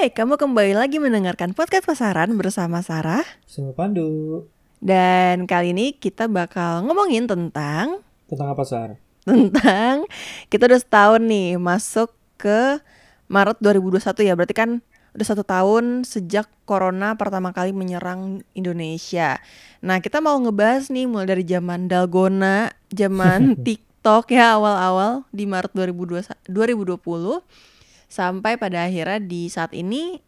Hai, kamu kembali lagi mendengarkan podcast pasaran bersama Sarah. Sama Pandu. Dan kali ini kita bakal ngomongin tentang Tentang apa, Sar? tentang kita udah setahun nih masuk ke Maret 2021 ya. Berarti kan udah satu tahun sejak corona pertama kali menyerang Indonesia. Nah, kita mau ngebahas nih mulai dari zaman Dalgona, zaman TikTok ya awal-awal di Maret 2020 2020 sampai pada akhirnya di saat ini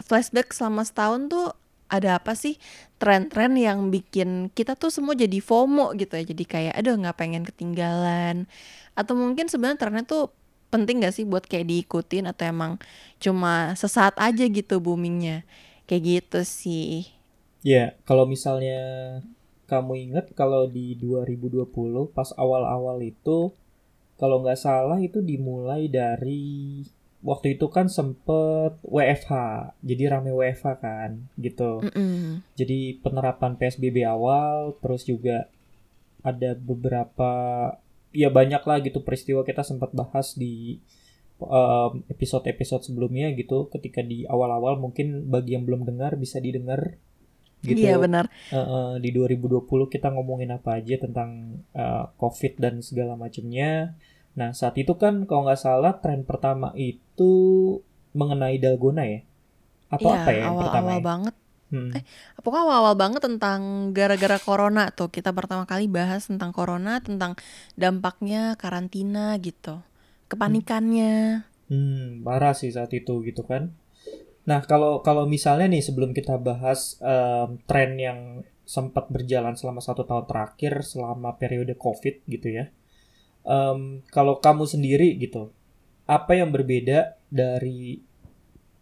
flashback selama setahun tuh ada apa sih? Tren-tren yang bikin kita tuh semua jadi FOMO gitu ya. Jadi kayak aduh nggak pengen ketinggalan. Atau mungkin sebenarnya trennya tuh penting gak sih buat kayak diikutin? Atau emang cuma sesaat aja gitu boomingnya? Kayak gitu sih. Ya, kalau misalnya kamu ingat kalau di 2020 pas awal-awal itu kalau nggak salah itu dimulai dari waktu itu kan sempet WFH, jadi rame WFH kan, gitu. Mm-mm. Jadi penerapan PSBB awal, terus juga ada beberapa, ya banyak lah gitu peristiwa kita sempat bahas di um, episode-episode sebelumnya gitu. Ketika di awal-awal mungkin bagi yang belum dengar bisa didengar gitu. iya benar Eh, eh, di 2020 kita ngomongin apa aja tentang eh, COVID dan segala macamnya. Nah, saat itu kan kalau nggak salah tren pertama itu mengenai dalgona ya? Atau Iya, apa ya yang pertama ya? banget Hmm. Eh, pokoknya awal-awal banget tentang gara-gara corona tuh kita pertama kali bahas tentang corona tentang dampaknya karantina gitu kepanikannya Hmm, parah sih saat itu gitu kan. Nah, kalau kalau misalnya nih sebelum kita bahas em, tren yang sempat berjalan selama satu tahun terakhir selama periode COVID gitu ya. Em, kalau kamu sendiri gitu, apa yang berbeda dari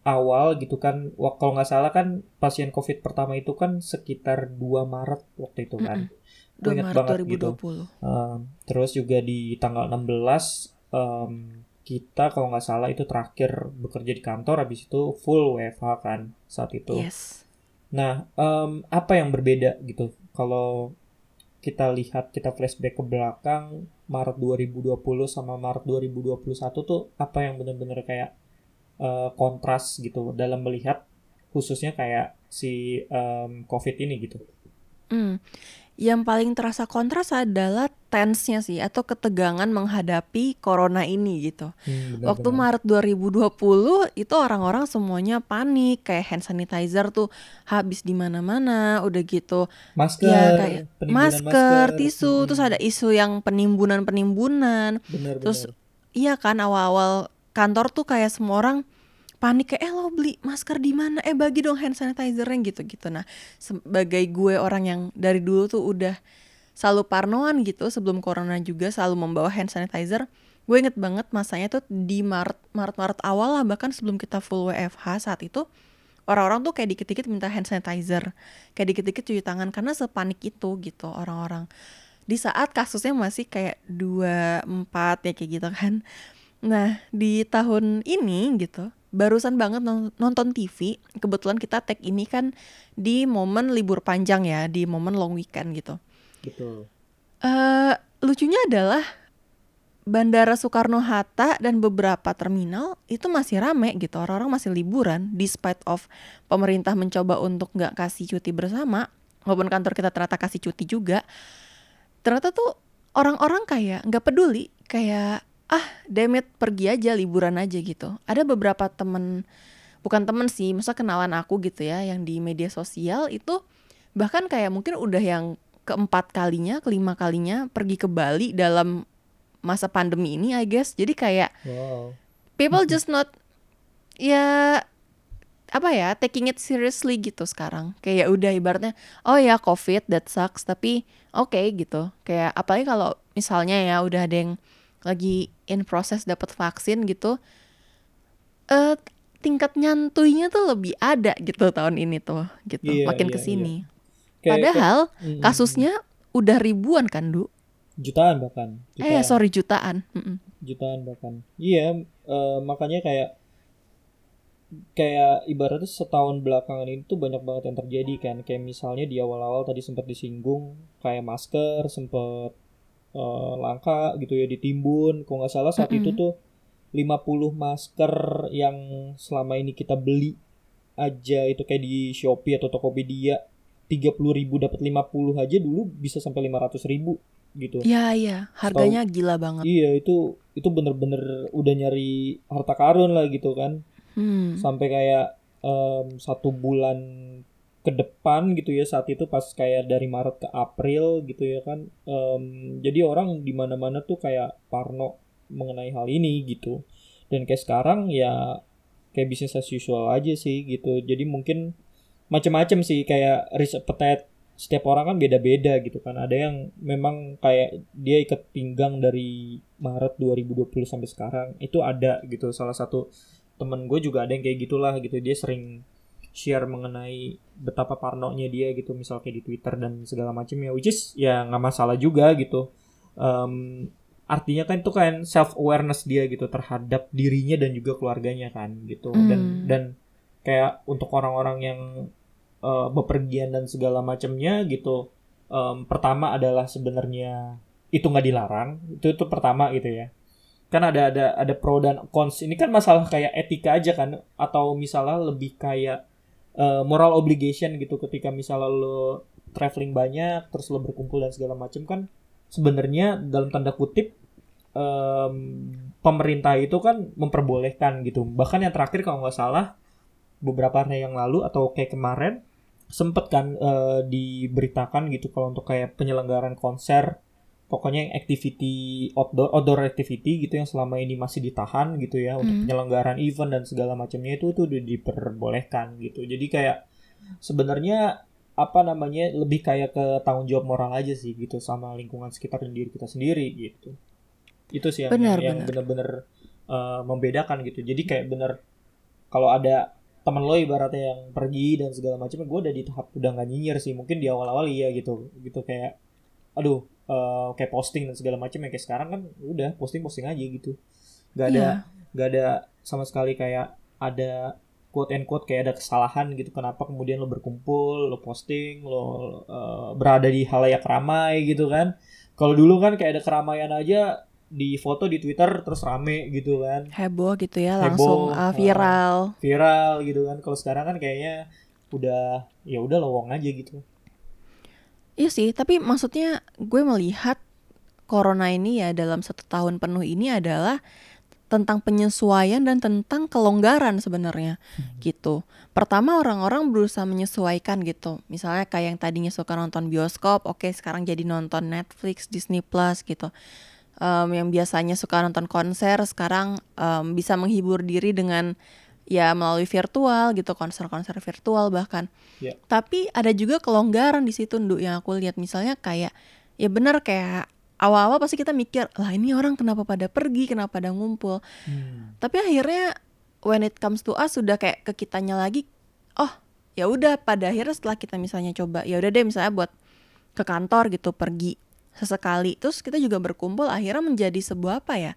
awal gitu kan? Kalau nggak salah kan pasien COVID pertama itu kan sekitar 2 Maret waktu itu kan. Gue 2 inget Maret banget gitu. 2020 Um, terus juga di tanggal 16 um, kita kalau nggak salah itu terakhir bekerja di kantor habis itu full WFH kan saat itu. yes Nah, um, apa yang berbeda gitu kalau kita lihat kita flashback ke belakang Maret 2020 sama Maret 2021 tuh apa yang benar-benar kayak uh, kontras gitu dalam melihat khususnya kayak si um, COVID ini gitu. Hmm. Yang paling terasa kontras adalah tense-nya sih atau ketegangan menghadapi corona ini gitu. Hmm, Waktu benar-benar. Maret 2020 itu orang-orang semuanya panik kayak hand sanitizer tuh habis di mana-mana, udah gitu. Masker, Ya kayak penimbunan masker, tisu, Mm-mm. terus ada isu yang penimbunan-penimbunan. Terus iya kan awal-awal kantor tuh kayak semua orang panik kayak eh lo beli masker di mana? Eh bagi dong hand sanitizernya gitu-gitu. Nah, sebagai gue orang yang dari dulu tuh udah selalu parnoan gitu sebelum corona juga selalu membawa hand sanitizer. Gue inget banget masanya tuh di Maret Maret Maret awal lah bahkan sebelum kita full WFH saat itu orang-orang tuh kayak dikit-dikit minta hand sanitizer, kayak dikit-dikit cuci tangan karena sepanik itu gitu orang-orang. Di saat kasusnya masih kayak dua empat ya kayak gitu kan. Nah, di tahun ini gitu, barusan banget non- nonton TV. Kebetulan kita tag ini kan di momen libur panjang ya, di momen long weekend gitu. Betul. eh lucunya adalah Bandara Soekarno-Hatta dan beberapa terminal itu masih rame gitu. Orang-orang masih liburan despite of pemerintah mencoba untuk nggak kasih cuti bersama. Walaupun kantor kita ternyata kasih cuti juga. Ternyata tuh orang-orang kayak nggak peduli. Kayak ah demit pergi aja liburan aja gitu. Ada beberapa temen bukan temen sih, masa kenalan aku gitu ya yang di media sosial itu bahkan kayak mungkin udah yang keempat kalinya, kelima kalinya pergi ke Bali dalam masa pandemi ini I guess. Jadi kayak Wow. people just not ya apa ya taking it seriously gitu sekarang kayak udah ibaratnya oh ya covid that sucks tapi oke gitu kayak apalagi kalau misalnya ya udah ada yang lagi in proses dapat vaksin gitu eh tingkat nyantuynya tuh lebih ada gitu tahun ini tuh gitu. Iya, makin iya, ke sini. Kayak- padahal kayak- mm, kasusnya udah ribuan kan du? Jutaan bahkan. eh Jutaan. sorry jutaan. Mm-mm. jutaan bahkan. Iya eh, makanya kayak kayak ibaratnya setahun belakangan ini tuh banyak banget yang terjadi kan. Kayak misalnya di awal-awal tadi sempat disinggung kayak masker sempat eh, langka gitu ya ditimbun kalau nggak salah saat itu Mm-mm. tuh 50 masker yang selama ini kita beli aja itu kayak di Shopee atau Tokopedia 30 ribu dapat 50 aja dulu bisa sampai 500 ribu gitu. Iya iya, harganya Setau, gila banget. Iya itu itu bener-bener udah nyari harta karun lah gitu kan. Hmm. Sampai kayak um, satu bulan ke depan gitu ya saat itu pas kayak dari Maret ke April gitu ya kan. Um, jadi orang di mana-mana tuh kayak parno mengenai hal ini gitu. Dan kayak sekarang ya kayak bisnis as usual aja sih gitu. Jadi mungkin macam-macam sih kayak risk appetite setiap orang kan beda-beda gitu kan. Ada yang memang kayak dia ikat pinggang dari Maret 2020 sampai sekarang itu ada gitu. Salah satu temen gue juga ada yang kayak gitulah gitu. Dia sering share mengenai betapa parnonya dia gitu misal kayak di Twitter dan segala macam ya which is ya nggak masalah juga gitu. Um, artinya kan itu kan self awareness dia gitu terhadap dirinya dan juga keluarganya kan gitu. Mm. dan dan kayak untuk orang-orang yang uh, bepergian dan segala macamnya gitu um, pertama adalah sebenarnya itu nggak dilarang. Itu itu pertama gitu ya. Kan ada ada ada pro dan cons. Ini kan masalah kayak etika aja kan atau misalnya lebih kayak uh, moral obligation gitu ketika misalnya lo traveling banyak terus lo berkumpul dan segala macam kan sebenarnya dalam tanda kutip um, pemerintah itu kan memperbolehkan gitu. Bahkan yang terakhir kalau nggak salah beberapa hari yang lalu atau kayak kemarin sempet kan uh, diberitakan gitu kalau untuk kayak penyelenggaraan konser pokoknya yang activity outdoor outdoor activity gitu yang selama ini masih ditahan gitu ya hmm. untuk penyelenggaraan event dan segala macamnya itu tuh udah diperbolehkan gitu. Jadi kayak sebenarnya apa namanya lebih kayak ke tanggung jawab moral aja sih gitu sama lingkungan sekitar dan diri kita sendiri gitu. Itu sih yang benar, yang benar-benar uh, membedakan gitu. Jadi kayak bener kalau ada teman lo ibaratnya yang pergi dan segala macam gue udah di tahap udah nggak nyinyir sih. Mungkin di awal-awal iya gitu gitu kayak aduh uh, kayak posting dan segala macam yang kayak sekarang kan udah posting posting aja gitu. Nggak ada nggak yeah. ada sama sekali kayak ada quote and quote kayak ada kesalahan gitu kenapa kemudian lo berkumpul lo posting lo uh, berada di halayak ramai gitu kan. Kalau dulu kan kayak ada keramaian aja di foto di Twitter terus rame gitu kan. Heboh gitu ya langsung uh, viral. Uh, viral gitu kan. Kalau sekarang kan kayaknya udah ya udah lowong aja gitu Iya sih, tapi maksudnya gue melihat corona ini ya dalam satu tahun penuh ini adalah tentang penyesuaian dan tentang kelonggaran sebenarnya hmm. gitu. Pertama orang-orang berusaha menyesuaikan gitu. Misalnya kayak yang tadinya suka nonton bioskop, oke okay, sekarang jadi nonton Netflix, Disney Plus gitu. Um, yang biasanya suka nonton konser sekarang um, bisa menghibur diri dengan ya melalui virtual gitu konser-konser virtual bahkan. Yeah. tapi ada juga kelonggaran di situ Nduk yang aku lihat. Misalnya kayak ya benar kayak awal-awal pasti kita mikir lah ini orang kenapa pada pergi kenapa pada ngumpul? Hmm. tapi akhirnya when it comes to us sudah kayak ke kitanya lagi oh ya udah. Pada akhirnya setelah kita misalnya coba ya udah deh misalnya buat ke kantor gitu pergi sesekali. Terus kita juga berkumpul akhirnya menjadi sebuah apa ya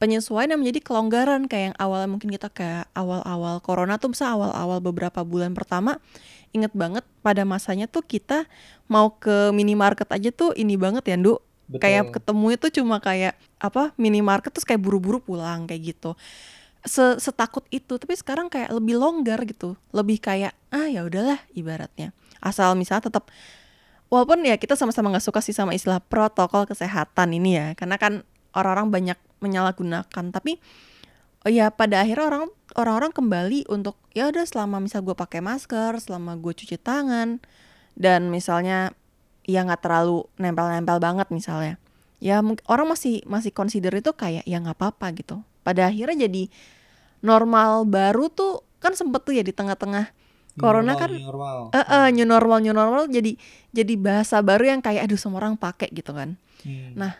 penyesuaian yang menjadi kelonggaran kayak yang awalnya mungkin kita kayak awal-awal corona tuh bisa awal-awal beberapa bulan pertama inget banget pada masanya tuh kita mau ke minimarket aja tuh ini banget ya Ndu kayak ketemu itu cuma kayak apa minimarket terus kayak buru-buru pulang kayak gitu. Setakut itu tapi sekarang kayak lebih longgar gitu. Lebih kayak ah ya udahlah ibaratnya. Asal misalnya tetap walaupun ya kita sama-sama nggak suka sih sama istilah protokol kesehatan ini ya karena kan orang-orang banyak menyalahgunakan. Tapi oh ya pada akhirnya orang orang-orang kembali untuk ya udah selama misal gue pakai masker selama gue cuci tangan dan misalnya ya nggak terlalu nempel-nempel banget misalnya. Ya orang masih masih consider itu kayak ya nggak apa-apa gitu. Pada akhirnya jadi normal baru tuh kan sempet tuh ya di tengah-tengah corona kan new normal. Uh, uh, new normal new normal jadi jadi bahasa baru yang kayak aduh semua orang pakai gitu kan. Hmm. nah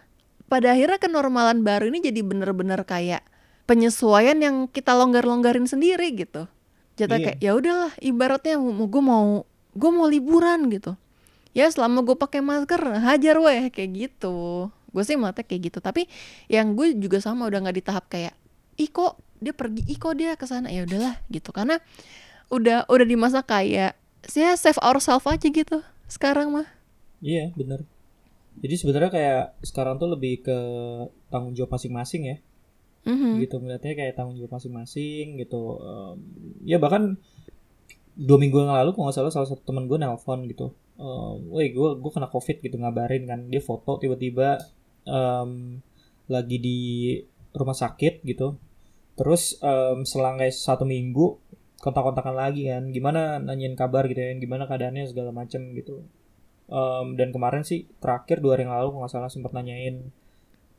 pada akhirnya kenormalan baru ini jadi bener-bener kayak penyesuaian yang kita longgar-longgarin sendiri gitu. Jadi iya. kayak ya udahlah ibaratnya mau gue mau gue mau liburan gitu. Ya selama gue pakai masker hajar weh kayak gitu. Gue sih melihatnya kayak gitu. Tapi yang gue juga sama udah nggak di tahap kayak iko dia pergi iko dia ke sana ya udahlah gitu karena udah udah di masa kayak saya save ourselves aja gitu sekarang mah. Iya bener jadi sebenarnya kayak sekarang tuh lebih ke tanggung jawab masing-masing ya. Mhm. gitu ngeliatnya kayak tanggung jawab masing-masing gitu Em, ya bahkan dua minggu yang lalu kalau nggak salah salah satu teman gue nelpon gitu Em, woi gue gue kena covid gitu ngabarin kan. Dia foto tiba-tiba em, lagi di rumah sakit gitu. Terus em, selang kayak satu minggu kontak-kontakan lagi kan. Gimana? Nanyain kabar gitu ya gimana keadaannya? segala macem gitu Em, dan kemarin sih terakhir dua hari yang lalu kalau nggak salah sempat nanyain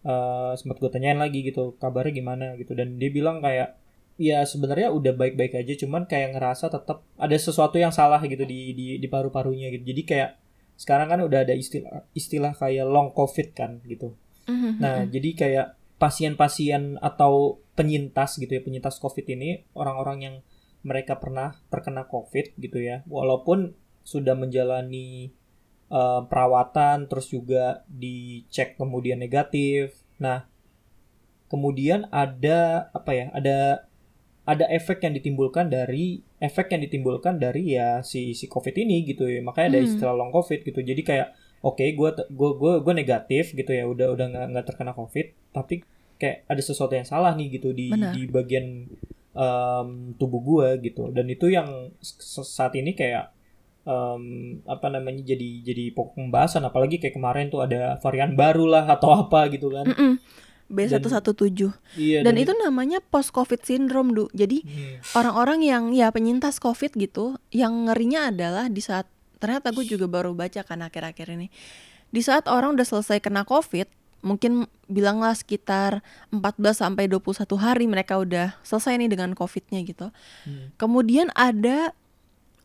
eh sempat gue tanyain lagi gitu kabarnya gimana gitu. Dan dia bilang kayak ya sebenarnya udah baik-baik aja cuman kayak ngerasa tetap ada sesuatu yang salah gitu di di di paru-parunya gitu. Jadi kayak sekarang kan udah ada istilah istilah kayak long covid kan gitu. Mhm. Nah, jadi kayak pasien-pasien atau penyintas gitu ya, penyintas COVID ini orang-orang yang mereka pernah terkena COVID gitu ya, walaupun sudah menjalani eh, perawatan, terus juga dicek kemudian negatif. Nah, kemudian ada apa ya? Ada ada efek yang ditimbulkan dari efek yang ditimbulkan dari ya si si COVID ini gitu ya. Makanya ada Hmm. istilah long COVID gitu. Jadi kayak oke gue gue gue gue negatif gitu ya udah udah nggak terkena covid tapi kayak ada sesuatu yang salah nih gitu di Benar. di bagian em, tubuh gue gitu dan itu yang saat ini kayak em, apa namanya jadi jadi pokok pembahasan. Apalagi kayak kemarin tuh ada varian baru lah atau apa gitu kan. Mm-mm. B117 iya dan itu namanya post covid syndrome du. Jadi Hmm, orang-orang yang ya penyintas covid gitu yang ngerinya adalah di saat ternyata gue juga baru baca kan akhir-akhir ini. Di saat orang udah selesai kena covid mungkin bilanglah sekitar 14 sampai 21 hari mereka udah selesai nih dengan covidnya gitu. Hmm. kemudian ada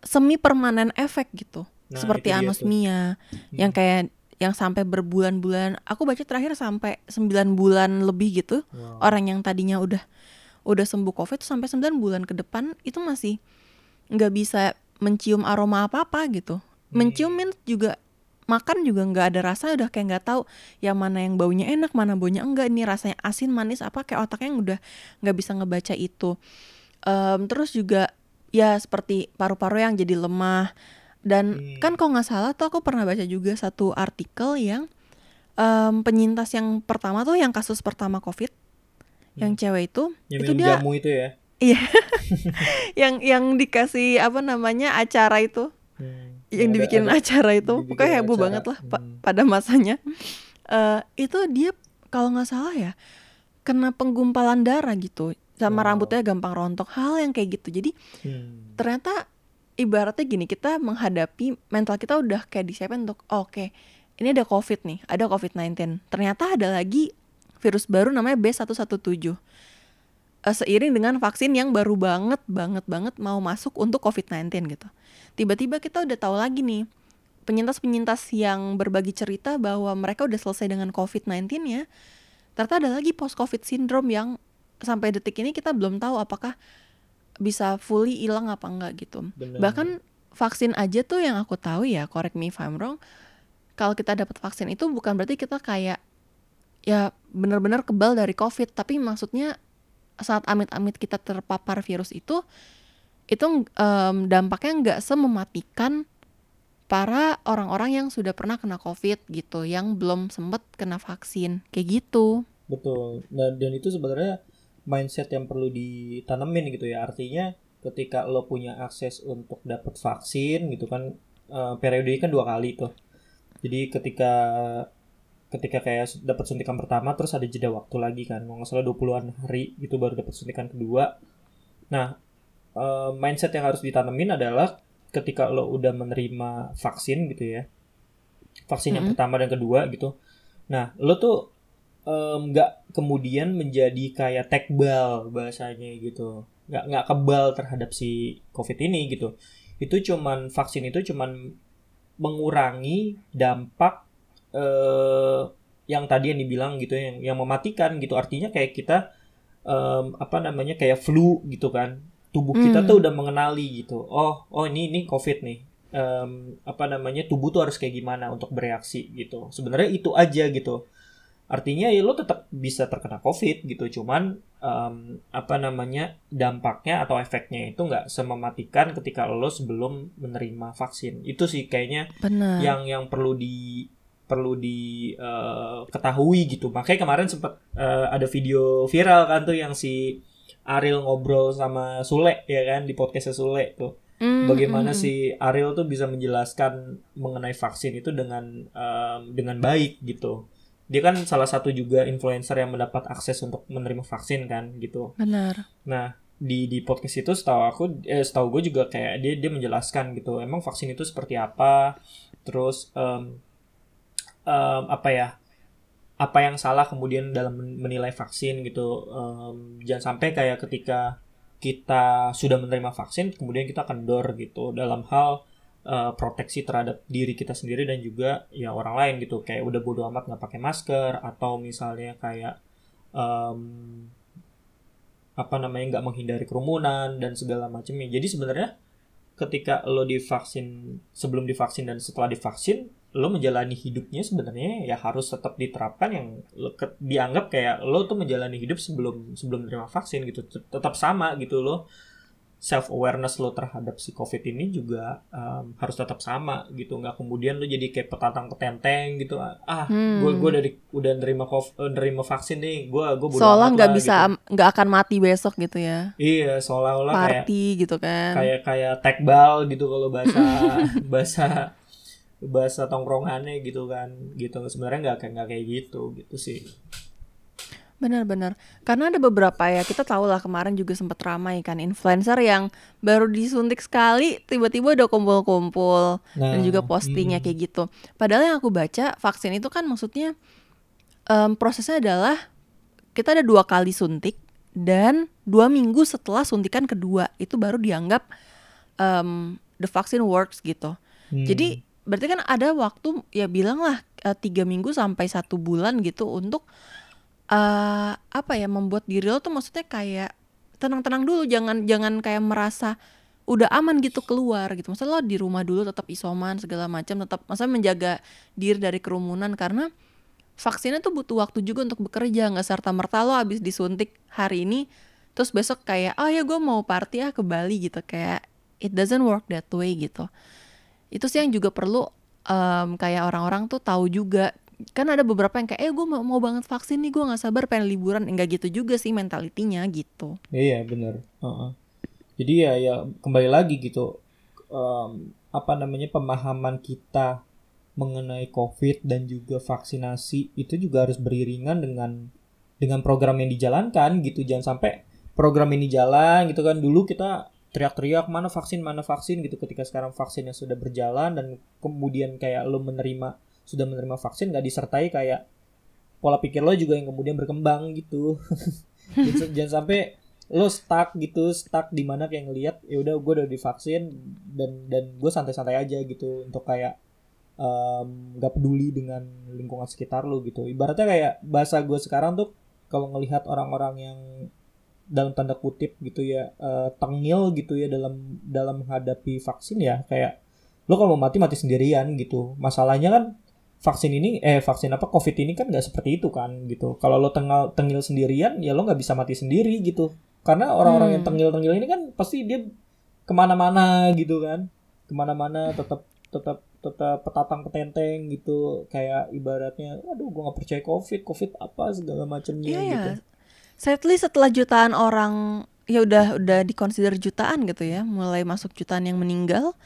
semi permanen efek gitu. Nah, seperti anosmia yang Hmm. kayak yang sampai berbulan-bulan. Aku baca terakhir sampai 9 bulan lebih gitu. Wow. orang yang tadinya udah udah sembuh covid tuh sampai 9 bulan ke depan itu masih nggak bisa mencium aroma apa-apa gitu. Mencium means juga makan juga nggak ada rasa udah kayak nggak tahu yang mana yang baunya enak mana baunya enggak. Ini rasanya asin manis apa kayak otaknya yang udah nggak bisa ngebaca itu. Em, terus juga ya seperti paru-paru yang jadi lemah dan Hmm. kan kalau nggak salah tuh aku pernah baca juga satu artikel yang em, penyintas yang pertama tuh yang kasus pertama covid yang cewek itu yang itu dia jamu itu ya iya yang yang dikasih apa namanya acara itu Hmm. yang Ada- dibikin ada- acara itu dibikin pokoknya heboh acara. banget lah pa- Hmm. pada masanya Eh itu dia kalau nggak salah ya kena penggumpalan darah gitu sama Oh. rambutnya gampang rontok hal yang kayak gitu jadi Hmm. ternyata ibaratnya gini kita menghadapi mental kita udah kayak disiapin untuk oh, oke ini ada covid nih ada covid 19 ternyata ada lagi virus baru namanya B117 Eh, seiring dengan vaksin yang baru banget banget banget mau masuk untuk covid 19 gitu tiba-tiba kita udah tahu lagi nih penyintas-penyintas yang berbagi cerita bahwa mereka udah selesai dengan covid 19 ya ternyata ada lagi post covid syndrome yang sampai detik ini kita belum tahu apakah bisa fully hilang apa enggak gitu Benar. bahkan vaksin aja tuh yang aku tahu ya correct me if I'm wrong kalau kita dapat vaksin itu bukan berarti kita kayak ya benar-benar kebal dari covid tapi maksudnya saat amit-amit kita terpapar virus itu itu em, dampaknya nggak semematikan para orang-orang yang sudah pernah kena covid gitu yang belum sempat kena vaksin kayak gitu Betul. Dan, dan itu sebenarnya mindset yang perlu ditanemin gitu ya. Artinya ketika lo punya akses untuk dapat vaksin gitu kan eh, periodenya kan dua kali tuh. Jadi ketika ketika kayak dapat suntikan pertama terus ada jeda waktu lagi kan. Kalau nggak salah 20-an hari gitu baru dapat suntikan kedua. Nah, eh, mindset yang harus ditanemin adalah ketika lo udah menerima vaksin gitu ya. Vaksin yang Mm-mm. pertama dan kedua gitu. Nah, lo tuh em, nggak kemudian menjadi kayak tekbal bahasanya gitu. Nggak nggak kebal terhadap si covid ini gitu. Itu cuman vaksin itu cuman mengurangi dampak eh yang tadi yang dibilang gitu yang yang mematikan gitu. Artinya kayak kita em, apa namanya kayak flu gitu kan. Tubuh kita Hmm. tuh udah mengenali gitu. Oh oh ini ini covid nih. Em, apa namanya tubuh tuh harus kayak gimana untuk bereaksi gitu. Sebenarnya itu aja gitu artinya ya lo tetap bisa terkena covid gitu. Cuman em, apa namanya dampaknya atau efeknya itu nggak semematikan ketika lo sebelum menerima vaksin. Itu sih kayaknya benar. yang yang perlu di perlu diketahui uh, gitu. Makanya kemarin sempat uh, ada video viral kan tuh yang si Ariel ngobrol sama Sule ya kan di podcastnya Sule tuh. Mm, bagaimana mm. si Ariel tuh bisa menjelaskan mengenai vaksin itu dengan um, dengan baik gitu dia kan salah satu juga influencer yang mendapat akses untuk menerima vaksin kan gitu. Benar. Nah di di podcast itu setahu aku eh, setahu gue juga kayak dia dia menjelaskan gitu emang vaksin itu seperti apa? Terus um, um, apa ya apa yang salah kemudian dalam menilai vaksin gitu. Um, jangan sampai kayak ketika kita sudah menerima vaksin kemudian kita kendor gitu. Dalam hal uh, proteksi terhadap diri kita sendiri dan juga ya orang lain gitu. Kayak udah bodo amat nggak pakai masker atau misalnya kayak um, apa namanya nggak menghindari kerumunan dan segala macamnya. Jadi sebenarnya ketika lo divaksin sebelum divaksin dan setelah divaksin lo menjalani hidupnya sebenarnya ya harus tetap diterapkan yang lo ke, dianggap kayak lo tuh menjalani hidup sebelum sebelum menerima vaksin gitu. Tetap sama gitu lo self awareness lo terhadap si covid ini juga um, harus tetap sama gitu. Nggak kemudian lo jadi kayak petatang ketenteng gitu. Ah hmm. gue gue dari udah nerima covid uh, nerima vaksin nih. Gue gue seolah nggak bisa gitu. nggak gitu. akan mati besok gitu ya? Iya seolah-olah party kayak, gitu kan? kayak kayak tekbal gitu kalau bahasa bahasa bahasa tongkrongannya gitu kan. Gitu. Sebenarnya nggak kayak nggak kayak gitu gitu sih Benar-benar. Karena ada beberapa ya, kita tahu lah kemarin juga sempat ramai kan influencer yang baru disuntik sekali tiba-tiba udah kumpul-kumpul nah, dan juga postingnya hmm. kayak gitu. Padahal yang aku baca vaksin itu kan maksudnya um, prosesnya adalah kita ada dua kali suntik dan dua minggu setelah suntikan kedua itu baru dianggap um, the vaccine works gitu. Hmm. Jadi berarti kan ada waktu ya bilang lah uh, tiga minggu sampai satu bulan gitu untuk uh, apa ya membuat diri lo tuh maksudnya kayak tenang-tenang dulu jangan jangan kayak merasa udah aman gitu keluar gitu. Maksudnya lo di rumah dulu tetap isoman segala macam tetap maksudnya menjaga diri dari kerumunan karena vaksinnya tuh butuh waktu juga untuk bekerja nggak serta merta lo habis disuntik hari ini terus besok kayak oh ya gue mau party ah ke Bali gitu. Kayak it doesn't work that way gitu. Itu sih yang juga perlu um, kayak orang-orang tuh tahu juga kan ada beberapa yang kayak eh gue mau, mau banget vaksin nih gue nggak sabar pengen liburan. Enggak gitu juga sih mentalitinya gitu. Iya bener. Uh -uh. jadi ya ya kembali lagi gitu um, apa namanya pemahaman kita mengenai covid dan juga vaksinasi itu juga harus beriringan dengan dengan program yang dijalankan gitu. Jangan sampai program ini jalan gitu kan. Dulu kita teriak-teriak mana vaksin mana vaksin? gitu. Ketika sekarang vaksinnya sudah berjalan dan kemudian kayak lo menerima sudah menerima vaksin gak disertai kayak pola pikir lo juga yang kemudian berkembang gitu. Jangan sampai lo stuck gitu stuck di mana kayak ngelihat ya udah gue udah divaksin dan dan gue santai-santai aja gitu untuk kayak um, gak peduli dengan lingkungan sekitar lo gitu. Ibaratnya kayak bahasa gue sekarang tuh kalau ngelihat orang-orang yang dalam tanda kutip gitu ya uh, tengil gitu ya dalam dalam menghadapi vaksin ya kayak lo kalau mau mati mati sendirian gitu. Masalahnya kan vaksin ini eh vaksin apa covid ini kan nggak seperti itu kan gitu. Kalau lo tengil tengil sendirian ya lo nggak bisa mati sendiri gitu. Karena orang-orang hmm. yang tengil tengil ini kan pasti dia ke mana-mana gitu kan. Ke mana-mana tetap tetap tetap petatang petenteng gitu. Kayak ibaratnya aduh gue nggak percaya covid covid apa segala macamnya yeah, gitu. Sadly setelah jutaan orang ya udah udah dikonsider jutaan gitu ya mulai masuk jutaan yang meninggal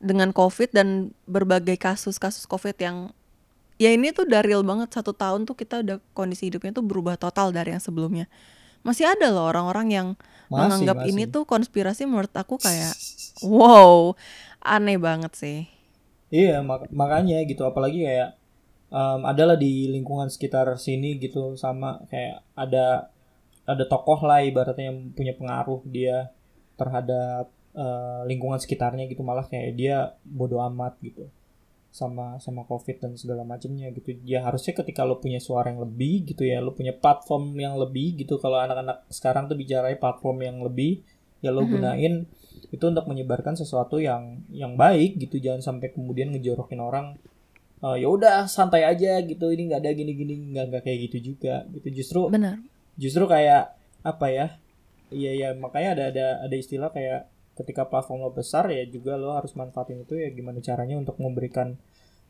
dengan COVID dan berbagai kasus-kasus COVID yang ya ini tuh dari real banget. Satu tahun tuh kita udah kondisi hidupnya tuh berubah total dari yang sebelumnya. Masih ada loh orang-orang yang masih, menganggap masih. ini tuh konspirasi menurut aku kayak wow aneh banget sih. Iya mak makanya gitu. Apalagi kayak um, adalah di lingkungan sekitar sini gitu sama kayak ada ada tokoh lah ibaratnya yang punya pengaruh dia terhadap uh, lingkungan sekitarnya gitu malah kayak dia bodoh amat gitu. Sama sama covid dan segala macamnya gitu. Ya harusnya ketika lo punya suara yang lebih gitu ya lo punya platform yang lebih gitu. Kalau anak-anak sekarang tuh bicara platform yang lebih ya lo mm-hmm. gunain itu untuk menyebarkan sesuatu yang yang baik gitu. Jangan sampai kemudian ngejorokin orang uh, ya udah santai aja gitu. Ini nggak ada gini-gini. Nggak nggak kayak gitu juga gitu. Justru benar. justru kayak apa ya? Iya ya makanya ada ada ada istilah kayak ketika platform lo besar ya juga lo harus manfaatin itu ya gimana caranya untuk memberikan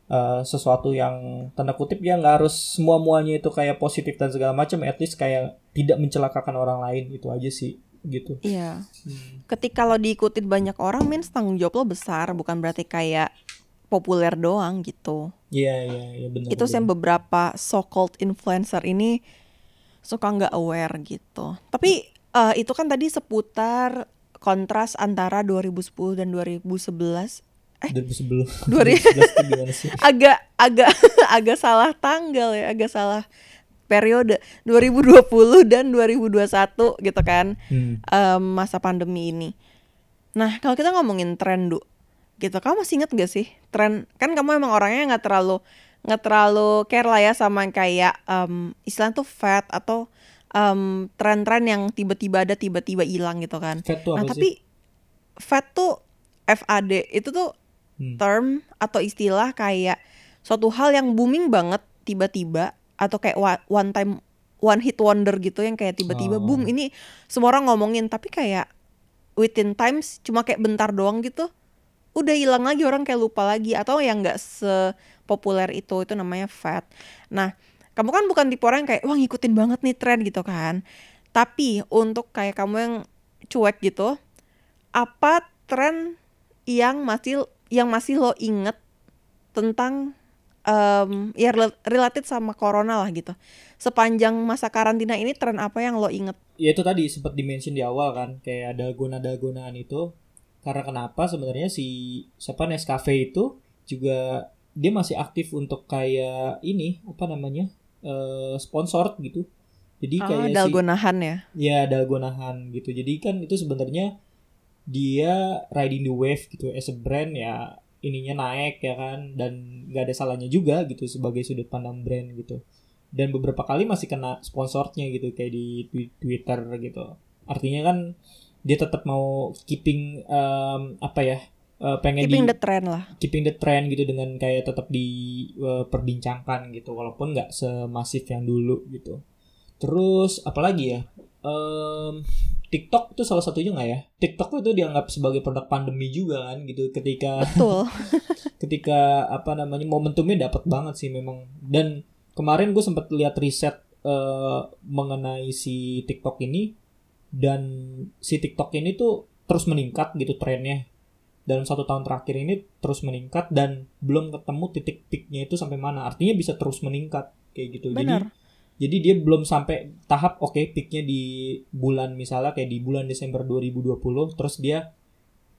uh, sesuatu yang tanda kutip ya nggak harus semua muanya itu kayak positif dan segala macam at least kayak tidak mencelakakan orang lain itu aja sih gitu Iya. Ketika lo diikutin banyak orang, means tanggung jawab lo besar, bukan berarti kayak populer doang gitu. iya iya iya benar Itu sih yang beberapa so-called influencer ini suka nggak aware gitu. Tapi eh, itu kan tadi seputar kontras antara 2010 dan 2011. Eh, 2010 Dua ri- 2011 itu gimana sih agak agak agak salah tanggal ya, agak salah periode 2020 dan 2021 gitu kan. Hmm. em, masa pandemi ini. Nah, kalau kita ngomongin tren, Du, gitu, kamu masih inget gak sih tren? Kan kamu emang orangnya nggak terlalu nggak terlalu care lah ya sama kayak em, istilah tuh fat atau em, tren-tren yang tiba-tiba ada tiba-tiba hilang gitu kan. Fat tuh Nah, apa tapi fat tuh FAD itu tuh Hmm. term atau istilah kayak suatu hal yang booming banget tiba-tiba atau kayak one time one hit wonder gitu yang kayak tiba-tiba Oh. boom ini semua orang ngomongin tapi kayak within times cuma kayak bentar doang gitu udah hilang lagi orang kayak lupa lagi atau yang nggak sepopuler itu itu namanya fat. Nah, kamu kan bukan tipe orang yang kayak wah ngikutin banget nih tren gitu kan. Tapi untuk kayak kamu yang cuek gitu, apa tren yang masih yang masih lo inget tentang em, ya rel- related sama corona lah gitu. Sepanjang masa karantina ini tren apa yang lo inget? ya itu tadi sempat dimention di awal kan kayak ada guna-gunaan itu karena kenapa sebenarnya si siapa Nescafe itu juga dia masih aktif untuk kayak ini apa namanya eh sponsor gitu. Jadi Ah, kayak si dalgonahan ya. ya dalgonahan gitu. Jadi kan itu sebenarnya dia riding the wave gitu. As a brand ya ininya naik ya kan. Dan nggak ada salahnya juga gitu sebagai sudut pandang brand gitu. Dan beberapa kali masih kena sponsornya gitu kayak di twi- Twitter gitu. Artinya kan dia tetap mau keeping em, apa ya eh, pengen Keeping di the trend lah. keeping the trend gitu dengan kayak tetap diperbincangkan gitu walaupun nggak semasif yang dulu gitu. Terus apalagi ya? Em, TikTok itu salah satunya nggak ya? TikTok itu dianggap sebagai produk pandemi juga kan gitu. Ketika Betul. ketika apa namanya momentumnya dapat banget sih memang. Dan kemarin gue sempat lihat riset eh, mengenai si TikTok ini dan si TikTok ini tuh terus meningkat gitu trennya dalam satu tahun terakhir ini terus meningkat dan belum ketemu titik peaknya itu sampai mana artinya bisa terus meningkat kayak gitu Benar. jadi jadi dia belum sampai tahap oke peaknya di bulan misalnya kayak di bulan Desember 2020 terus dia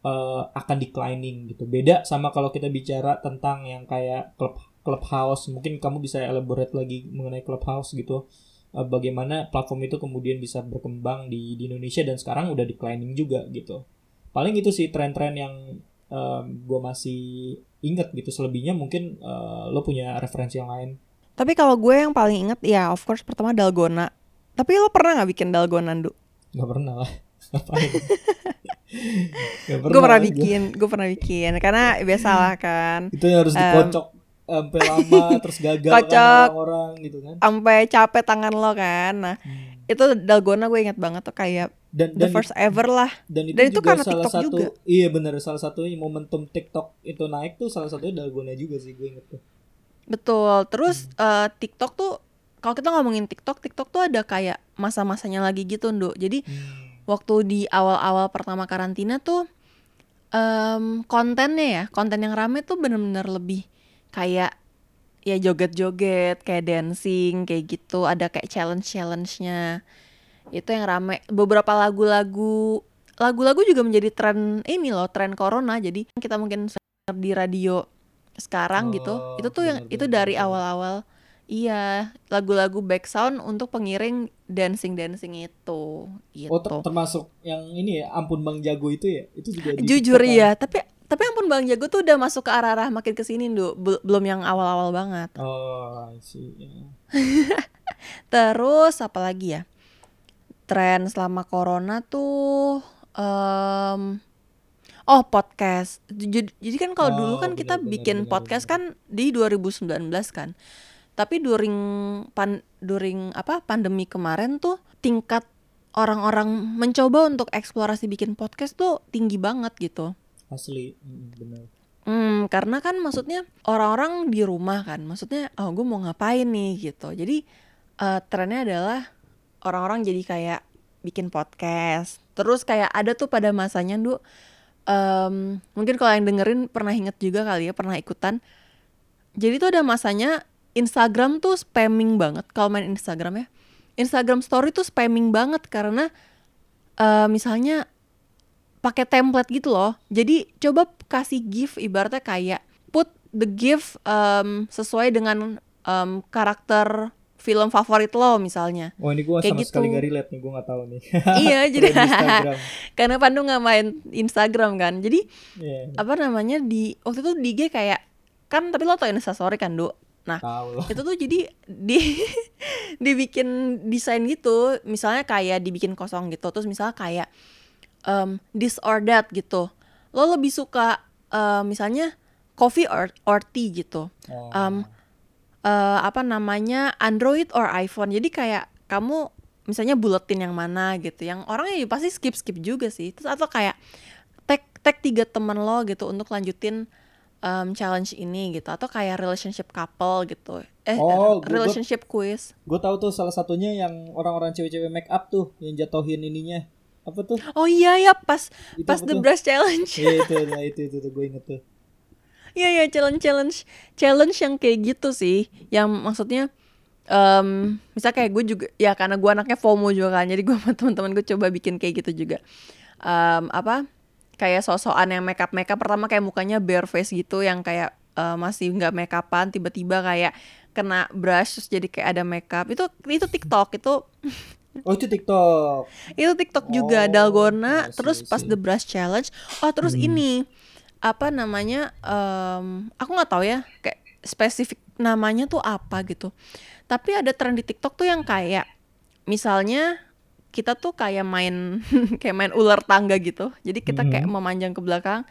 eh, akan declining gitu. Beda sama kalau kita bicara tentang yang kayak club clubhouse, mungkin kamu bisa elaborate lagi mengenai clubhouse gitu. Eh, bagaimana platform itu kemudian bisa berkembang di di Indonesia dan sekarang udah declining juga gitu. Paling itu sih tren-tren yang gue masih inget gitu. Selebihnya mungkin eh, lo punya referensi yang lain. Tapi kalau gue yang paling inget ya of course pertama dalgona. Tapi lo pernah nggak bikin dalgonan, Du? Gak pernah lah. Gue pernah bikin, gue pernah bikin karena biasalah kan. Itu yang harus dikocok sampai lama terus gagal kan Kocok. orang-orang gitu kan. Sampai capek tangan lo kan. Nah, Hmm. Itu dalgona gue inget banget tuh kayak Dan the dan, first ever lah. dan itu dan itu juga karena salah TikTok satu juga. iya benar salah satu momentum TikTok itu naik tuh salah satunya dalgona juga sih gue inget tuh. Betul. Terus eh, TikTok tuh kalau kita ngomongin TikTok, TikTok tuh ada kayak masa-masanya lagi gitu, Nduk. Jadi Hmm. waktu di awal-awal pertama karantina tuh em, kontennya ya, konten yang rame tuh bener-bener lebih kayak ya joget-joget, kayak dancing, kayak gitu. Ada kayak challenge-challenge-nya. Itu yang rame. Beberapa lagu-lagu lagu-lagu juga menjadi tren ini loh, tren corona. Jadi kita mungkin di radio sekarang gitu. Oh, Itu tuh yang itu dari awal-awal Iya, lagu-lagu back sound untuk pengiring dancing-dancing itu gitu. Oh ter- termasuk yang ini ya ampun Bang Jago itu ya itu juga Jujur kan? ya, tapi tapi ampun Bang Jago tuh udah masuk ke arah-arah makin ke sini. Bel- belum yang awal-awal banget. Oh sih. Terus apa lagi ya? Tren selama corona tuh em Oh podcast. Jadi, jadi kan kalau dulu Oh, kan kita benar, bikin benar, podcast kan di 2019 kan. Tapi during pan during apa pandemi kemarin tuh tingkat orang-orang mencoba untuk eksplorasi bikin podcast tuh tinggi banget gitu. Asli benar. Hmm, karena kan maksudnya orang-orang di rumah kan, maksudnya oh gue mau ngapain nih gitu. Jadi uh, trennya adalah orang-orang jadi kayak bikin podcast. Terus kayak ada tuh pada masanya tuh um, mungkin kalau yang dengerin pernah inget juga kali ya, pernah ikutan. Jadi tuh ada masanya Instagram tuh spamming banget kalau main Instagram ya. Instagram story tuh spamming banget karena uh, misalnya pakai template gitu loh. Jadi coba kasih gift ibaratnya kayak put the gift um, sesuai dengan um, karakter film favorit lo misalnya. Oh ini gue sama gitu. sekali gak relate nih, gue gak tahu nih. iya jadi karena Pandu gak main Instagram kan, jadi yeah. apa namanya di waktu itu di G kayak kan tapi lo tau Instastory kan Du. Nah itu tuh jadi di dibikin desain gitu, misalnya kayak dibikin kosong gitu, terus misalnya kayak um, this or that gitu. Lo lebih suka uh, misalnya coffee or, or tea gitu. Oh. um, uh, apa namanya Android or iPhone. Jadi kayak kamu misalnya buletin yang mana gitu. Yang orang ya pasti skip skip juga sih. Terus atau kayak tag tag tiga teman lo gitu untuk lanjutin um, challenge ini gitu. Atau kayak relationship couple gitu. Eh oh, relationship gua, quiz. gue tahu tuh salah satunya yang orang-orang cewek-cewek make up tuh yang jatuhin ininya apa tuh? Oh iya ya pas itu pas the brush challenge. Iya itu nah, itu itu, itu gue inget tuh. Iya iya challenge challenge challenge yang kayak gitu sih. Yang maksudnya um, misal kayak gue juga ya karena gue anaknya FOMO juga kan jadi gue sama teman-teman gue coba bikin kayak gitu juga. Um, apa kayak sosokan yang makeup makeup pertama kayak mukanya bare face gitu yang kayak uh, masih nggak makeupan tiba-tiba kayak kena brush terus jadi kayak ada makeup. Itu itu TikTok itu Oh itu TikTok. itu TikTok juga oh, Dalgona. terus pas The Brush Challenge. Oh terus hmm. ini apa namanya? Um, aku nggak tahu ya kayak spesifik namanya tuh apa gitu. Tapi ada tren di TikTok tuh yang kayak misalnya kita tuh kayak main kayak main ular tangga gitu. Jadi kita hmm. kayak memanjang ke belakang.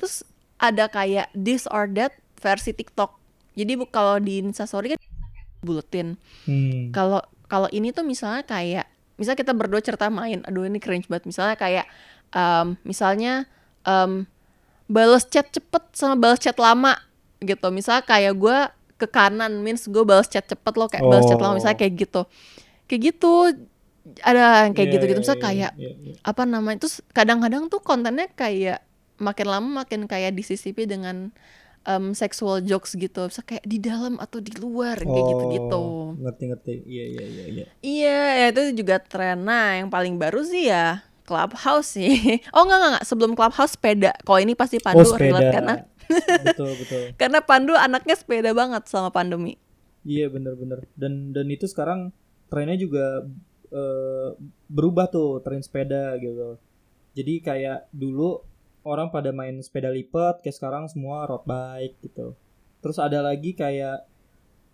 Terus ada kayak this or that versi TikTok. Jadi kalau di Instastory kan buletin. Hmm. Kalau kalau ini tuh misalnya kayak misalnya kita berdua cerita main aduh ini cringe banget misalnya kayak um, misalnya um, balas chat cepet sama balas chat lama gitu misalnya kayak gue ke kanan means gue balas chat cepet lo kayak oh. balas chat lama misalnya kayak gitu kayak gitu ada yang kayak yeah, gitu gitu misalnya yeah, kayak yeah, yeah. apa namanya terus kadang-kadang tuh kontennya kayak makin lama makin kayak disisipi dengan um, sexual jokes gitu. Bisa kayak di dalam atau di luar oh, kayak gitu-gitu. ngerti ngerti iya iya iya iya. Iya ya itu juga tren. Nah yang paling baru sih ya clubhouse sih. Oh enggak enggak, enggak. sebelum clubhouse sepeda. Kalau ini pasti Pandu oh, relate karena betul betul. Karena Pandu anaknya sepeda banget sama pandemi. Iya bener-bener dan dan itu sekarang trennya juga uh, berubah tuh tren sepeda gitu. Jadi kayak dulu orang pada main sepeda lipat kayak sekarang semua road bike gitu. Terus ada lagi kayak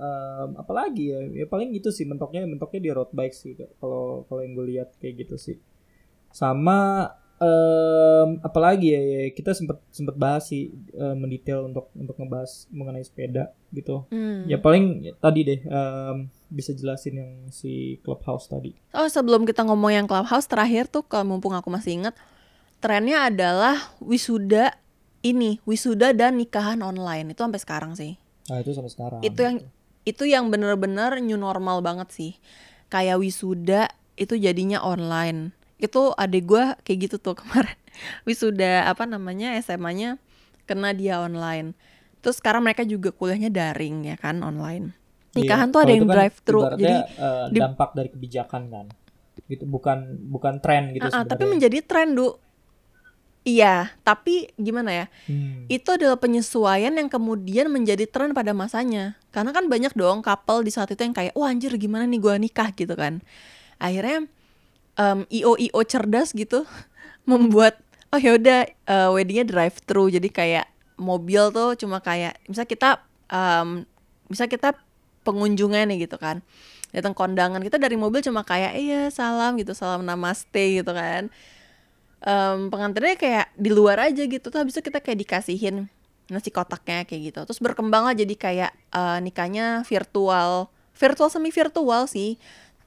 um, apa lagi ya? Ya paling gitu sih mentoknya mentoknya di road bike sih kalau kalau yang gue lihat kayak gitu sih. Sama um, apalagi ya, ya kita sempat sempat bahas sih um, mendetail untuk untuk ngebahas mengenai sepeda gitu. Hmm. ya paling ya, tadi deh um, bisa jelasin yang si clubhouse tadi. Oh sebelum kita ngomong yang clubhouse terakhir tuh kalau mumpung aku masih ingat trennya adalah wisuda ini wisuda dan nikahan online. Itu sampai sekarang sih. Nah itu sampai sekarang. Itu yang itu yang bener-bener new normal banget sih. Kayak wisuda itu jadinya online. Itu adik gue kayak gitu tuh kemarin. Wisuda apa namanya SMA-nya kena dia online. Terus sekarang mereka juga kuliahnya daring ya kan online. Iya, nikahan iya, tuh ada yang kan drive thru jadi uh, dampak dari kebijakan kan. Gitu bukan bukan tren gitu uh, uh, tapi menjadi tren du Iya, tapi gimana ya? Hmm. Itu adalah penyesuaian yang kemudian menjadi tren pada masanya. Karena kan banyak dong couple di saat itu yang kayak, wah anjir gimana nih gue nikah gitu kan. Akhirnya um, io io cerdas gitu membuat oh yaudah uh, weddingnya drive thru jadi kayak mobil tuh cuma kayak misal kita um, misal kita pengunjungan nih gitu kan datang kondangan kita dari mobil cuma kayak iya salam gitu salam namaste gitu kan um, pengantinnya kayak di luar aja gitu. Tuh habis kita kayak dikasihin nasi kotaknya kayak gitu. Terus berkembang lah jadi kayak uh, nikahnya virtual. Virtual semi virtual sih.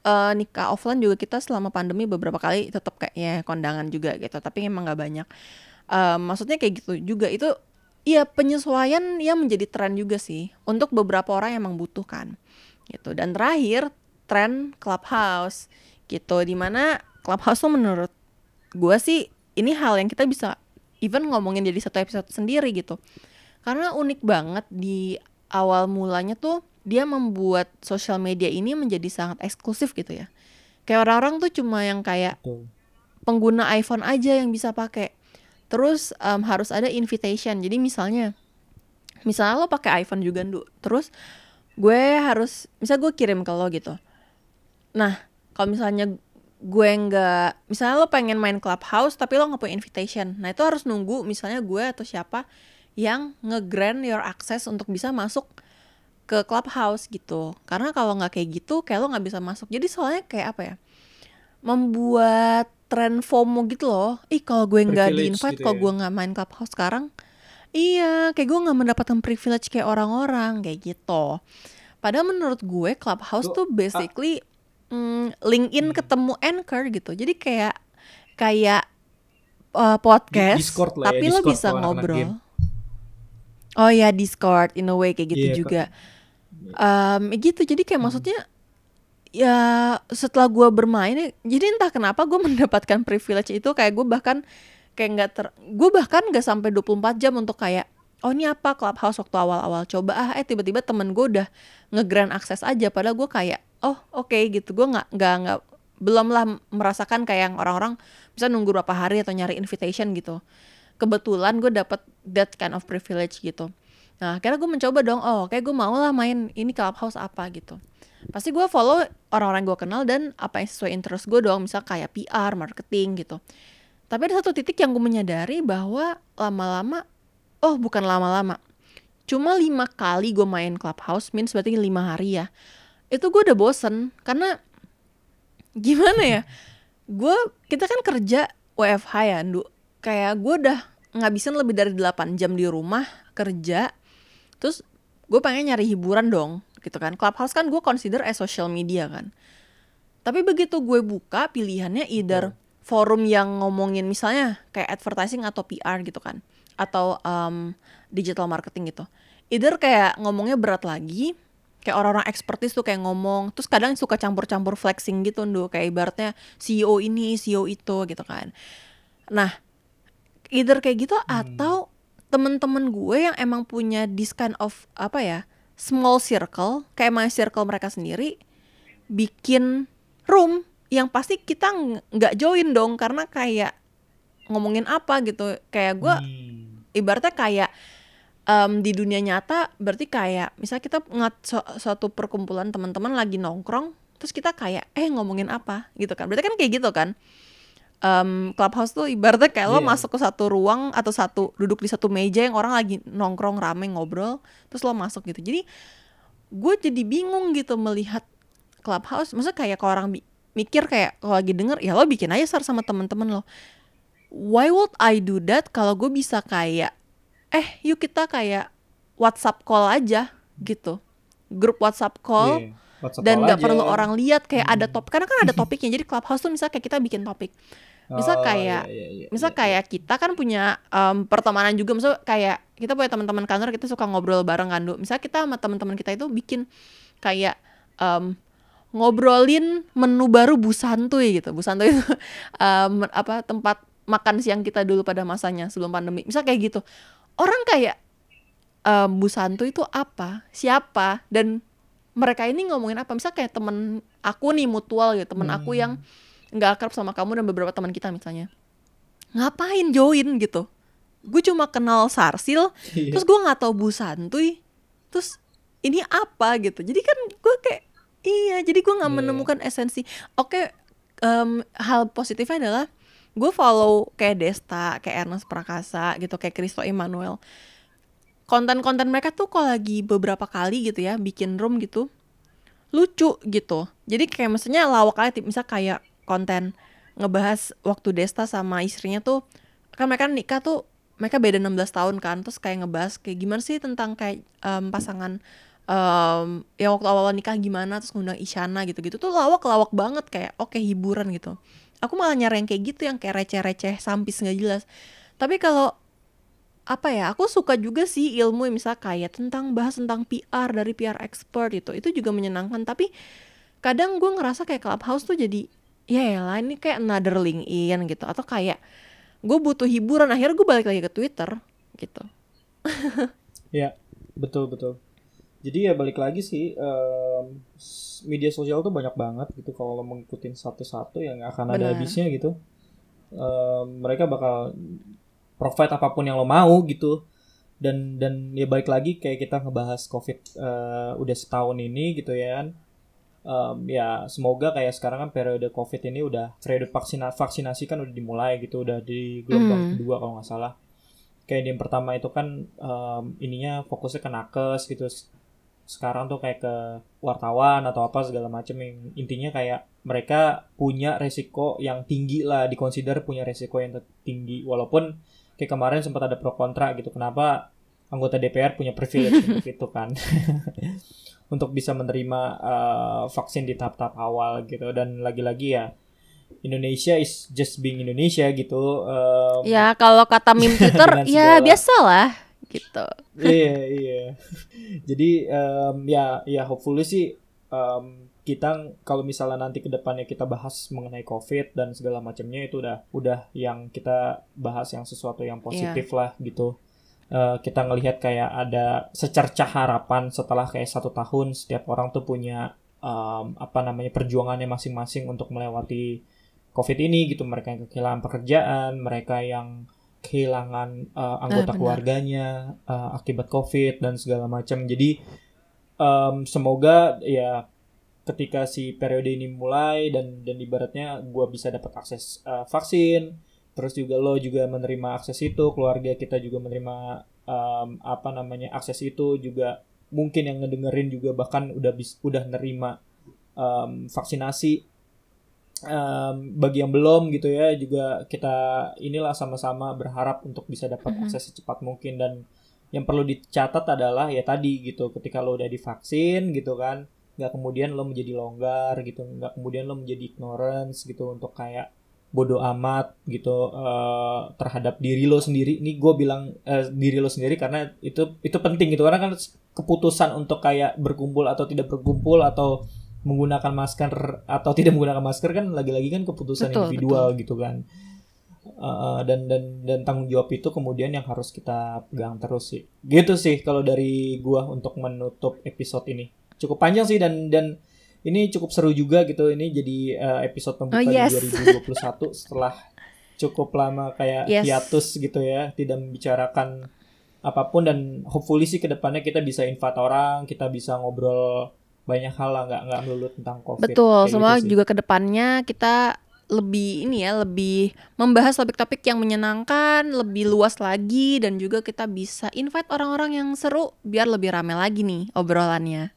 Uh, nikah offline juga kita selama pandemi beberapa kali tetap kayak ya kondangan juga gitu. Tapi emang nggak banyak. Um, maksudnya kayak gitu juga. Itu Iya penyesuaian yang menjadi tren juga sih. Untuk beberapa orang yang membutuhkan gitu. Dan terakhir tren clubhouse. Gitu. Di mana clubhouse tuh menurut gue sih ini hal yang kita bisa even ngomongin jadi satu episode sendiri gitu. Karena unik banget di awal mulanya tuh dia membuat sosial media ini menjadi sangat eksklusif gitu ya. Kayak orang-orang tuh cuma yang kayak Betul. pengguna iPhone aja yang bisa pakai. Terus um, harus ada invitation. Jadi misalnya misalnya lo pakai iPhone juga Ndu. Terus gue harus misal gue kirim ke lo gitu. Nah kalau misalnya gue nggak misalnya lo pengen main clubhouse tapi lo nggak punya invitation. Nah itu harus nunggu misalnya gue atau siapa yang nge-grant your access untuk bisa masuk ke clubhouse gitu. Karena kalau nggak kayak gitu kayak lo nggak bisa masuk. Jadi soalnya kayak apa ya membuat tren FOMO gitu loh. Ih kalau gue nggak di invite gitu kalau ya. gue nggak main clubhouse sekarang iya kayak gue nggak mendapatkan privilege kayak orang-orang kayak gitu. Padahal menurut gue clubhouse Tuh, tuh basically mm, LinkedIn ketemu anchor gitu. Jadi kayak kayak uh, podcast Discord lah ya, tapi lo Discord bisa kalau anak-anak ngobrol. game. oh ya Discord in a way kayak gitu Iya, juga. Um, gitu. Jadi kayak maksudnya ya setelah gue bermain jadi entah kenapa gue mendapatkan privilege itu kayak gue bahkan kayak nggak ter gue bahkan nggak sampai 24 jam untuk kayak oh ini apa clubhouse? waktu awal-awal coba ah eh tiba-tiba temen gue udah ngegrant akses aja. Padahal gue kayak oh oke gitu. Gue nggak nggak nggak belum lah merasakan kayak yang orang-orang bisa nunggu berapa hari atau nyari invitation gitu. Kebetulan gue dapet that kind of privilege gitu. Nah akhirnya gue mencoba dong oh kayak gue mau lah main ini clubhouse apa gitu. Pasti gue follow orang-orang gue kenal dan apa yang sesuai interest gue dong misal kayak PR marketing gitu. Tapi ada satu titik yang gue menyadari bahwa lama-lama oh bukan lama-lama. Cuma lima kali gue main clubhouse means berarti lima hari ya itu gue udah bosen karena gimana ya? Gue kita kan kerja WFH ya Ndu. Kayak gue udah ngabisin lebih dari 8 jam di rumah kerja terus gue pengen nyari hiburan dong gitu kan. Clubhouse kan gue consider as social media kan. Tapi begitu gue buka pilihannya either forum yang ngomongin misalnya kayak advertising atau PR gitu kan atau um, digital marketing gitu. Either kayak ngomongnya berat lagi kayak orang-orang expertise tuh kayak ngomong terus kadang suka campur-campur flexing gitu Ndu. Kayak ibaratnya CEO ini CEO itu gitu kan. Nah either kayak gitu atau temen-temen gue yang emang punya this kind of apa ya small circle kayak my circle mereka sendiri bikin room yang pasti kita ng- nggak join dong karena kayak ngomongin apa gitu. Kayak gue Hmm. ibaratnya kayak em, di dunia nyata berarti kayak misalnya kita ngat su- suatu perkumpulan teman-teman lagi nongkrong terus kita kayak eh ngomongin apa? Gitu kan. Berarti kan kayak gitu kan. Em, clubhouse tuh ibaratnya kayak lo Iya. masuk ke satu ruang atau satu duduk di satu meja yang orang lagi nongkrong rame ngobrol terus lo masuk gitu. Jadi gue jadi bingung gitu melihat clubhouse. Maksudnya kayak kalau orang mikir kayak kalau lagi denger ya lo bikin aja share sama temen-temen lo. Why would I do that kalau gue bisa kayak eh yuk kita kayak WhatsApp call aja gitu grup WhatsApp call Iya, WhatsApp dan nggak perlu orang lihat kayak ada Hmm. top karena kan ada topiknya jadi clubhouse tuh misalnya kayak kita bikin topik misal Oh, kayak iya, iya, iya, misal iya. kayak kita kan punya em, pertemanan juga misal kayak kita punya teman-teman kantor kita suka ngobrol bareng kan Du. misal kita sama teman-teman kita itu bikin kayak em, ngobrolin menu baru Bu Santuy gitu Bu Santuy itu em, apa tempat makan siang kita dulu pada masanya sebelum pandemi misal kayak gitu orang kayak em, Bu Santuy itu apa? Siapa? Dan mereka ini ngomongin apa? Misal kayak temen aku nih mutual gitu temen aku yang nggak akrab sama kamu dan beberapa teman kita misalnya. Ngapain join gitu? Gue cuma kenal Sarsil Iya. terus gue nggak tahu Bu Santuy terus ini apa gitu. Jadi kan gue kayak iya jadi gue nggak Iya. menemukan esensi. Oke em, hal positifnya adalah gue follow kayak Desta kayak Ernest Prakasa gitu kayak Kristo Emmanuel konten-konten mereka tuh kalau lagi beberapa kali gitu ya bikin room gitu lucu gitu. Jadi kayak maksudnya lawak aja misal kayak konten ngebahas waktu Desta sama istrinya tuh kan mereka nikah tuh mereka beda 16 tahun kan terus kayak ngebahas kayak gimana sih tentang kayak em, pasangan em yang waktu awal nikah gimana terus ngundang Isyana gitu-gitu tuh lawak-lawak banget kayak oke hiburan gitu aku malah nyari yang kayak gitu yang kayak receh-receh sampis nggak jelas. Tapi kalau apa ya aku suka juga sih ilmu yang misal kayak tentang bahas tentang PR dari PR expert itu itu juga menyenangkan tapi kadang gue ngerasa kayak clubhouse tuh jadi ya lah ini kayak another LinkedIn gitu. Atau kayak gue butuh hiburan akhirnya gue balik lagi ke Twitter gitu. Ya betul betul jadi ya balik lagi sih um, media sosial tuh banyak banget gitu. Kalau lo mengikutin satu-satu yang akan ada habisnya gitu. Um, mereka bakal provide apa pun yang lo mau gitu. Dan dan ya balik lagi kayak kita ngebahas covid uh, udah setahun ini gitu ya kan. Um, ya semoga kayak sekarang kan periode covid ini udah periode vaksina vaksinasi kan udah dimulai gitu. Udah di gelombang mm. kedua kalau nggak salah. Kayak yang pertama itu kan um, ininya fokusnya ke nakes gitu sekarang tuh kayak ke wartawan atau apa segala macam yang intinya kayak mereka punya resiko yang tinggi lah dikonsider punya resiko yang tinggi walaupun kayak kemarin sempat ada pro kontra gitu kenapa anggota DPR punya privilege untuk itu kan? Untuk bisa menerima uh, vaksin di tahap-tahap awal gitu. Dan lagi-lagi ya Indonesia is just being Indonesia gitu. Um, ya kalau kata meme Twitter ya biasalah gitu. iya iya. Jadi um, ya ya hopefully sih um, kita kalau misalnya nanti ke depannya kita bahas mengenai COVID dan segala macamnya itu udah udah yang kita bahas yang sesuatu yang positif yeah. lah gitu. Uh, kita ngelihat kayak ada secercah harapan setelah kayak satu tahun setiap orang tuh punya um, apa namanya perjuangannya masing-masing untuk melewati COVID ini gitu mereka yang kehilangan pekerjaan mereka yang kehilangan uh, anggota ah, keluarganya uh, akibat COVID dan segala macam. Jadi um, semoga ya ketika si periode ini mulai dan dan ibaratnya gue bisa dapat akses uh, vaksin terus juga lo juga menerima akses itu keluarga kita juga menerima um, apa namanya akses itu juga mungkin yang ngedengerin juga bahkan udah bis udah nerima um, vaksinasi um, bagi yang belum gitu ya juga kita inilah sama-sama berharap untuk bisa dapat mm-hmm. akses secepat mungkin. Dan yang perlu dicatat adalah ya tadi gitu ketika lo udah divaksin gitu kan nggak kemudian lo menjadi longgar gitu nggak kemudian lo menjadi ignorance gitu untuk kayak bodoh amat gitu uh, terhadap diri lo sendiri. Ini gue bilang uh, diri lo sendiri karena itu itu penting gitu. Karena kan keputusan untuk kayak berkumpul atau tidak berkumpul atau menggunakan masker atau tidak menggunakan masker kan lagi-lagi kan keputusan betul, individual betul. gitu kan uh, dan dan dan tanggung jawab itu kemudian yang harus kita pegang terus sih gitu sih kalau dari gua untuk menutup episode ini cukup panjang sih dan dan ini cukup seru juga gitu ini jadi uh, episode pembuka oh, yes. di 2021 setelah cukup lama kayak yes. hiatus gitu ya tidak membicarakan apa pun dan hopefully sih ke depannya kita bisa invite orang kita bisa ngobrol banyak hal lah nggak nggak melulu tentang covid betul semua gitu juga ke depannya kita lebih ini ya lebih membahas topik-topik yang menyenangkan lebih luas lagi dan juga kita bisa invite orang-orang yang seru biar lebih rame lagi nih obrolannya.